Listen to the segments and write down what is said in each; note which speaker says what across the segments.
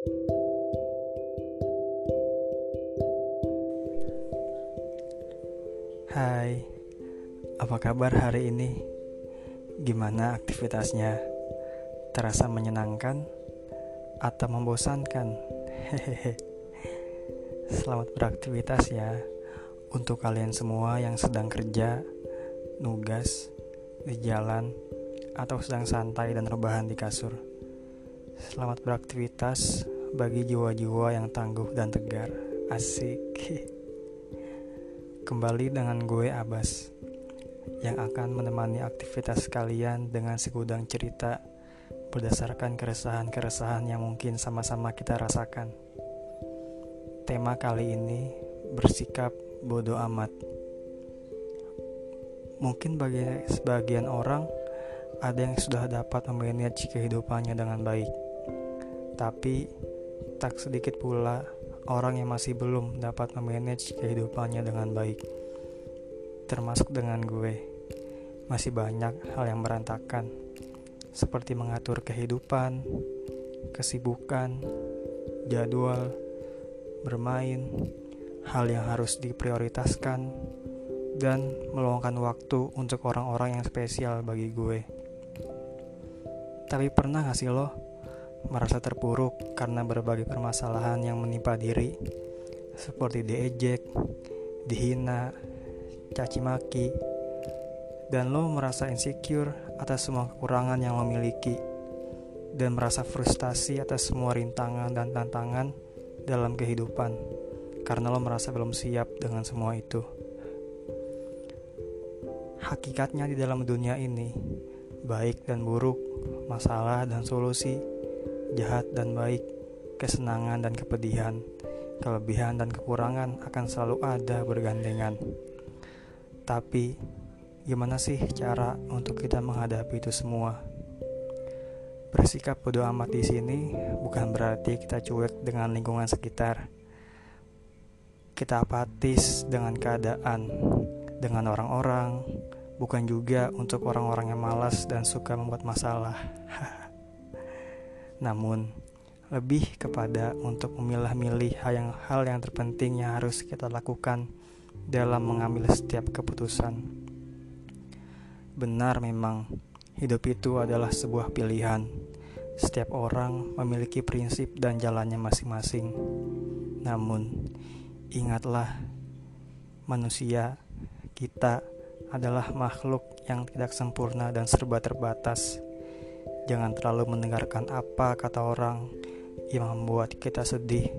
Speaker 1: Hai, apa kabar hari ini? Gimana aktivitasnya? Terasa menyenangkan atau membosankan? Hehehe. Selamat beraktivitas ya untuk kalian semua yang sedang kerja, nugas, di jalan, atau sedang santai dan rebahan di kasur. Selamat beraktivitas bagi jiwa-jiwa yang tangguh dan tegar. Asik. Kembali dengan gue Abbas yang akan menemani aktivitas kalian dengan segudang cerita berdasarkan keresahan-keresahan yang mungkin sama-sama kita rasakan. Tema kali ini bersikap bodoh amat. Mungkin bagi sebagian orang ada yang sudah dapat memanage kehidupannya dengan baik. Tapi tak sedikit pula orang yang masih belum dapat memanage kehidupannya dengan baik, termasuk dengan gue. Masih banyak hal yang berantakan, seperti mengatur kehidupan, kesibukan, jadwal, bermain, hal yang harus diprioritaskan, dan meluangkan waktu untuk orang-orang yang spesial bagi gue. Tapi pernah gak sih lo merasa terpuruk karena berbagai permasalahan yang menimpa diri, seperti diejek, dihina, caci maki, dan lo merasa insecure atas semua kekurangan yang lo miliki, dan merasa frustasi atas semua rintangan dan tantangan dalam kehidupan, karena lo merasa belum siap dengan semua itu. Hakikatnya di dalam dunia ini, baik dan buruk, masalah dan solusi jahat dan baik, kesenangan dan kepedihan, kelebihan dan kekurangan akan selalu ada bergandengan. Tapi, gimana sih cara untuk kita menghadapi itu semua? Bersikap bodoh amat di sini bukan berarti kita cuek dengan lingkungan sekitar. Kita apatis dengan keadaan, dengan orang-orang, bukan juga untuk orang-orang yang malas dan suka membuat masalah. namun lebih kepada untuk memilah-milih hal yang hal yang terpenting yang harus kita lakukan dalam mengambil setiap keputusan. Benar memang, hidup itu adalah sebuah pilihan. Setiap orang memiliki prinsip dan jalannya masing-masing. Namun, ingatlah, manusia kita adalah makhluk yang tidak sempurna dan serba terbatas Jangan terlalu mendengarkan apa kata orang yang membuat kita sedih.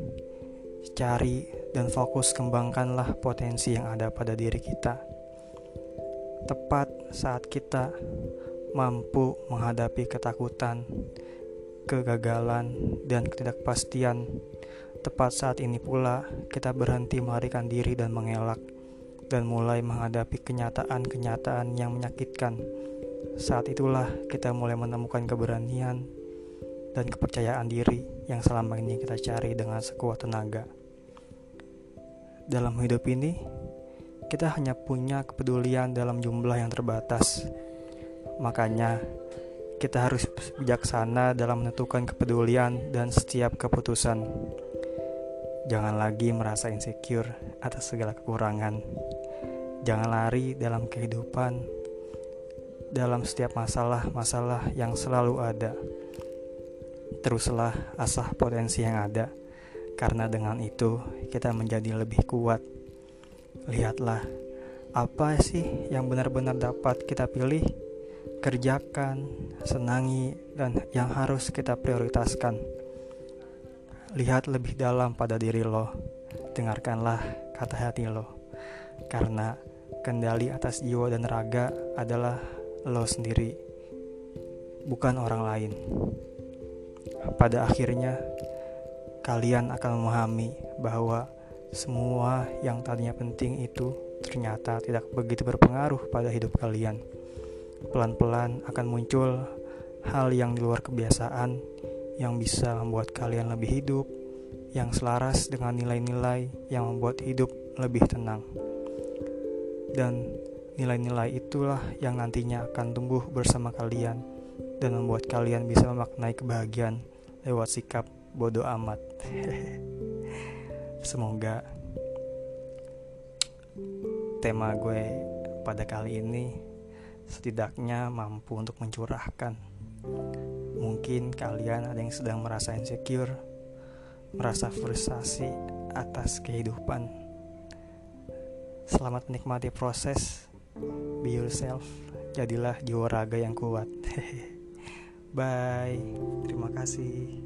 Speaker 1: Cari dan fokus kembangkanlah potensi yang ada pada diri kita. Tepat saat kita mampu menghadapi ketakutan, kegagalan, dan ketidakpastian, tepat saat ini pula kita berhenti melarikan diri dan mengelak, dan mulai menghadapi kenyataan-kenyataan yang menyakitkan saat itulah kita mulai menemukan keberanian dan kepercayaan diri yang selama ini kita cari dengan sekuat tenaga. Dalam hidup ini, kita hanya punya kepedulian dalam jumlah yang terbatas. Makanya, kita harus bijaksana dalam menentukan kepedulian dan setiap keputusan. Jangan lagi merasa insecure atas segala kekurangan. Jangan lari dalam kehidupan dalam setiap masalah-masalah yang selalu ada. Teruslah asah potensi yang ada, karena dengan itu kita menjadi lebih kuat. Lihatlah, apa sih yang benar-benar dapat kita pilih, kerjakan, senangi, dan yang harus kita prioritaskan. Lihat lebih dalam pada diri lo, dengarkanlah kata hati lo, karena kendali atas jiwa dan raga adalah lo sendiri, bukan orang lain. Pada akhirnya, kalian akan memahami bahwa semua yang tadinya penting itu ternyata tidak begitu berpengaruh pada hidup kalian. Pelan-pelan akan muncul hal yang di luar kebiasaan yang bisa membuat kalian lebih hidup, yang selaras dengan nilai-nilai yang membuat hidup lebih tenang. Dan Nilai-nilai itulah yang nantinya akan tumbuh bersama kalian dan membuat kalian bisa memaknai kebahagiaan lewat sikap bodoh amat. Semoga tema gue pada kali ini setidaknya mampu untuk mencurahkan. Mungkin kalian ada yang sedang merasa insecure, merasa frustasi atas kehidupan. Selamat menikmati proses. Be yourself. Jadilah jiwa raga yang kuat. Bye. Terima kasih.